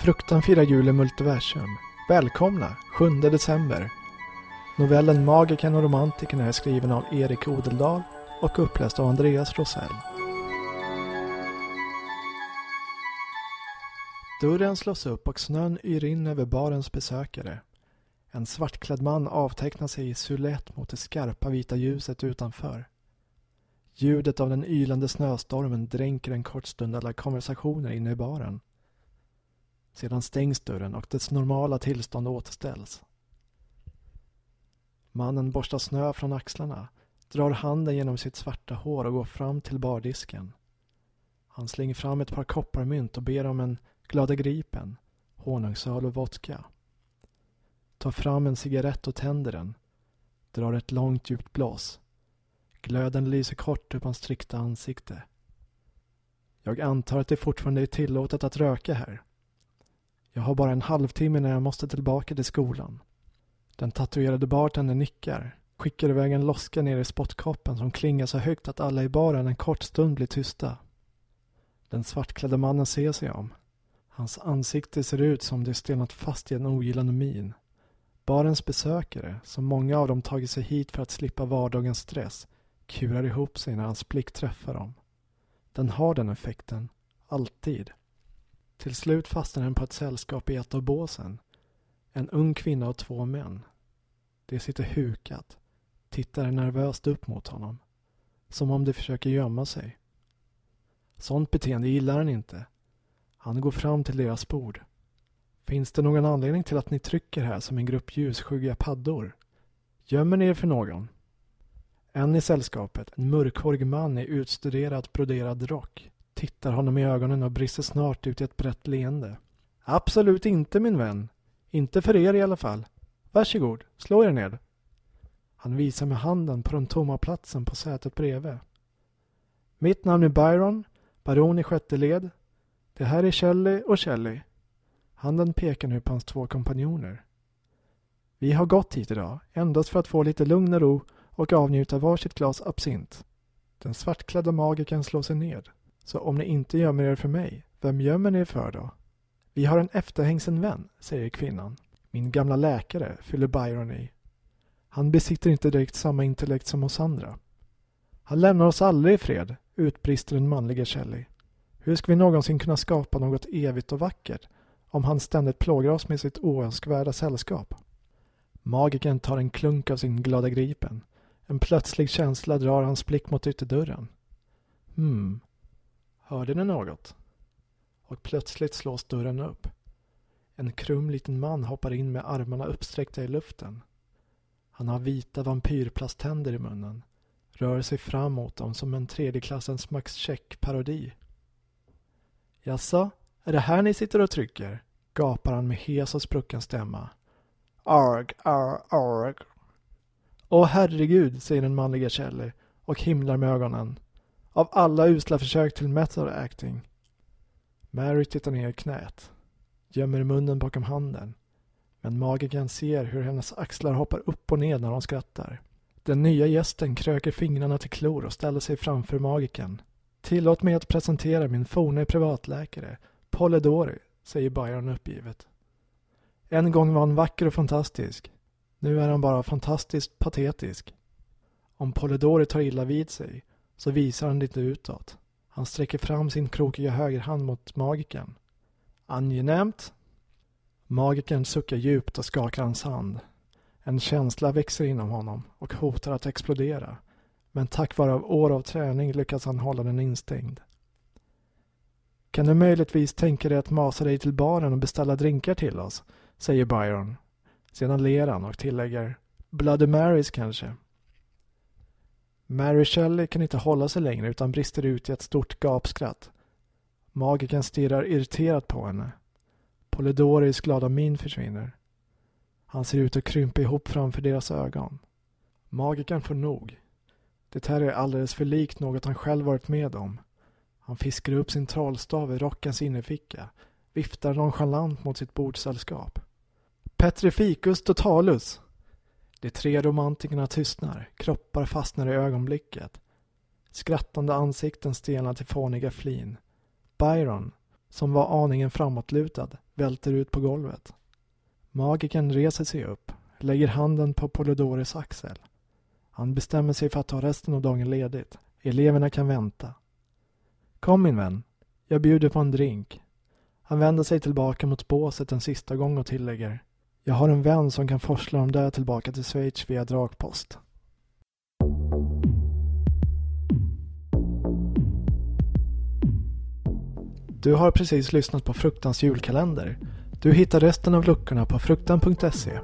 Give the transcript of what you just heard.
Fruktan firar jul i multiversum. Välkomna, 7 december. Novellen Magikern och romantikern är skriven av Erik Odeldal och uppläst av Andreas Rosell. Dörren slås upp och snön yr in över barens besökare. En svartklädd man avtecknar sig i silhuett mot det skarpa vita ljuset utanför. Ljudet av den ylande snöstormen dränker en kort stund alla konversationer inne i baren. Sedan stängs dörren och dess normala tillstånd återställs. Mannen borstar snö från axlarna, drar handen genom sitt svarta hår och går fram till bardisken. Han slänger fram ett par kopparmynt och ber om en Glada Gripen, honungsöl och vodka. Tar fram en cigarett och tänder den. Drar ett långt djupt blås. Glöden lyser kort upp hans strikta ansikte. Jag antar att det fortfarande är tillåtet att röka här. Jag har bara en halvtimme när jag måste tillbaka till skolan. Den tatuerade bartendern nickar, skickar iväg en loska ner i spottkoppen som klingar så högt att alla i baren en kort stund blir tysta. Den svartklädda mannen ser sig om. Hans ansikte ser ut som det stelnat fast i en ogillande min. Barens besökare, som många av dem tagit sig hit för att slippa vardagens stress, kurar ihop sig när hans blick träffar dem. Den har den effekten, alltid. Till slut fastnar den på ett sällskap i ett av båsen. En ung kvinna och två män. De sitter hukat, tittar nervöst upp mot honom. Som om de försöker gömma sig. Sånt beteende gillar han inte. Han går fram till deras bord. Finns det någon anledning till att ni trycker här som en grupp ljusskygga paddor? Gömmer ni er för någon? En i sällskapet, en mörkhårig man i utstuderat broderad rock, tittar honom i ögonen och brister snart ut i ett brett leende. Absolut inte min vän. Inte för er i alla fall. Varsågod, slå er ned. Han visar med handen på den tomma platsen på sätet bredvid. Mitt namn är Byron, baron i sjätte led. Det här är Shelley och Shelley. Handen pekar nu på hans två kompanjoner. Vi har gått hit idag endast för att få lite lugn och ro och avnjuta varsitt glas absint. Den svartklädda magikern slår sig ned. Så om ni inte gömmer er för mig, vem gömmer ni er för då? Vi har en efterhängsen vän, säger kvinnan. Min gamla läkare, fyller Byron i. Han besitter inte direkt samma intellekt som oss andra. Han lämnar oss aldrig i fred, utbrister den manliga Shelley. Hur ska vi någonsin kunna skapa något evigt och vackert om han ständigt plågar oss med sitt oönskvärda sällskap? Magiken tar en klunk av sin glada gripen. En plötslig känsla drar hans blick mot ytterdörren. Hmm, hörde ni något? Och plötsligt slås dörren upp. En krum liten man hoppar in med armarna uppsträckta i luften. Han har vita vampyrplasttänder i munnen. Rör sig fram mot dem som en tredjeklassens Max Check-parodi. Jaså, är det här ni sitter och trycker? gapar han med hes och sprucken stämma. Arg, arg, arg. Åh herregud, säger den manliga Kelly och himlar med ögonen. Av alla usla försök till method acting. Mary tittar ner i knät, gömmer munnen bakom handen. Men magikern ser hur hennes axlar hoppar upp och ned när hon skrattar. Den nya gästen kröker fingrarna till klor och ställer sig framför magikern. Tillåt mig att presentera min forne privatläkare, Polidori, säger Byron uppgivet. En gång var han vacker och fantastisk. Nu är han bara fantastiskt patetisk. Om Polidori tar illa vid sig så visar han lite utåt. Han sträcker fram sin krokiga högerhand mot magikern. Angenämt. Magikern suckar djupt och skakar hans hand. En känsla växer inom honom och hotar att explodera. Men tack vare år av träning lyckas han hålla den instängd. Kan du möjligtvis tänka dig att masa dig till baren och beställa drinkar till oss? Säger Byron. Sedan ler han och tillägger Bloody Marys kanske. Mary Shelley kan inte hålla sig längre utan brister ut i ett stort gapskratt. Magiken stirrar irriterat på henne. Polidoris glada min försvinner. Han ser ut att krympa ihop framför deras ögon. Magiken får nog. Det här är alldeles för likt något han själv varit med om. Han fiskar upp sin trollstav i rockens innerficka, viftar nonchalant mot sitt bordsällskap. Petrificus totalus! De tre romantikerna tystnar, kroppar fastnar i ögonblicket. Skrattande ansikten stelnar till fåniga flin. Byron, som var aningen framåtlutad, välter ut på golvet. Magikern reser sig upp, lägger handen på Polidores axel. Han bestämmer sig för att ta resten av dagen ledigt. Eleverna kan vänta. Kom min vän, jag bjuder på en drink. Han vänder sig tillbaka mot båset en sista gång och tillägger. Jag har en vän som kan forsla dem där tillbaka till Schweiz via dragpost. Du har precis lyssnat på Fruktans julkalender. Du hittar resten av luckorna på fruktan.se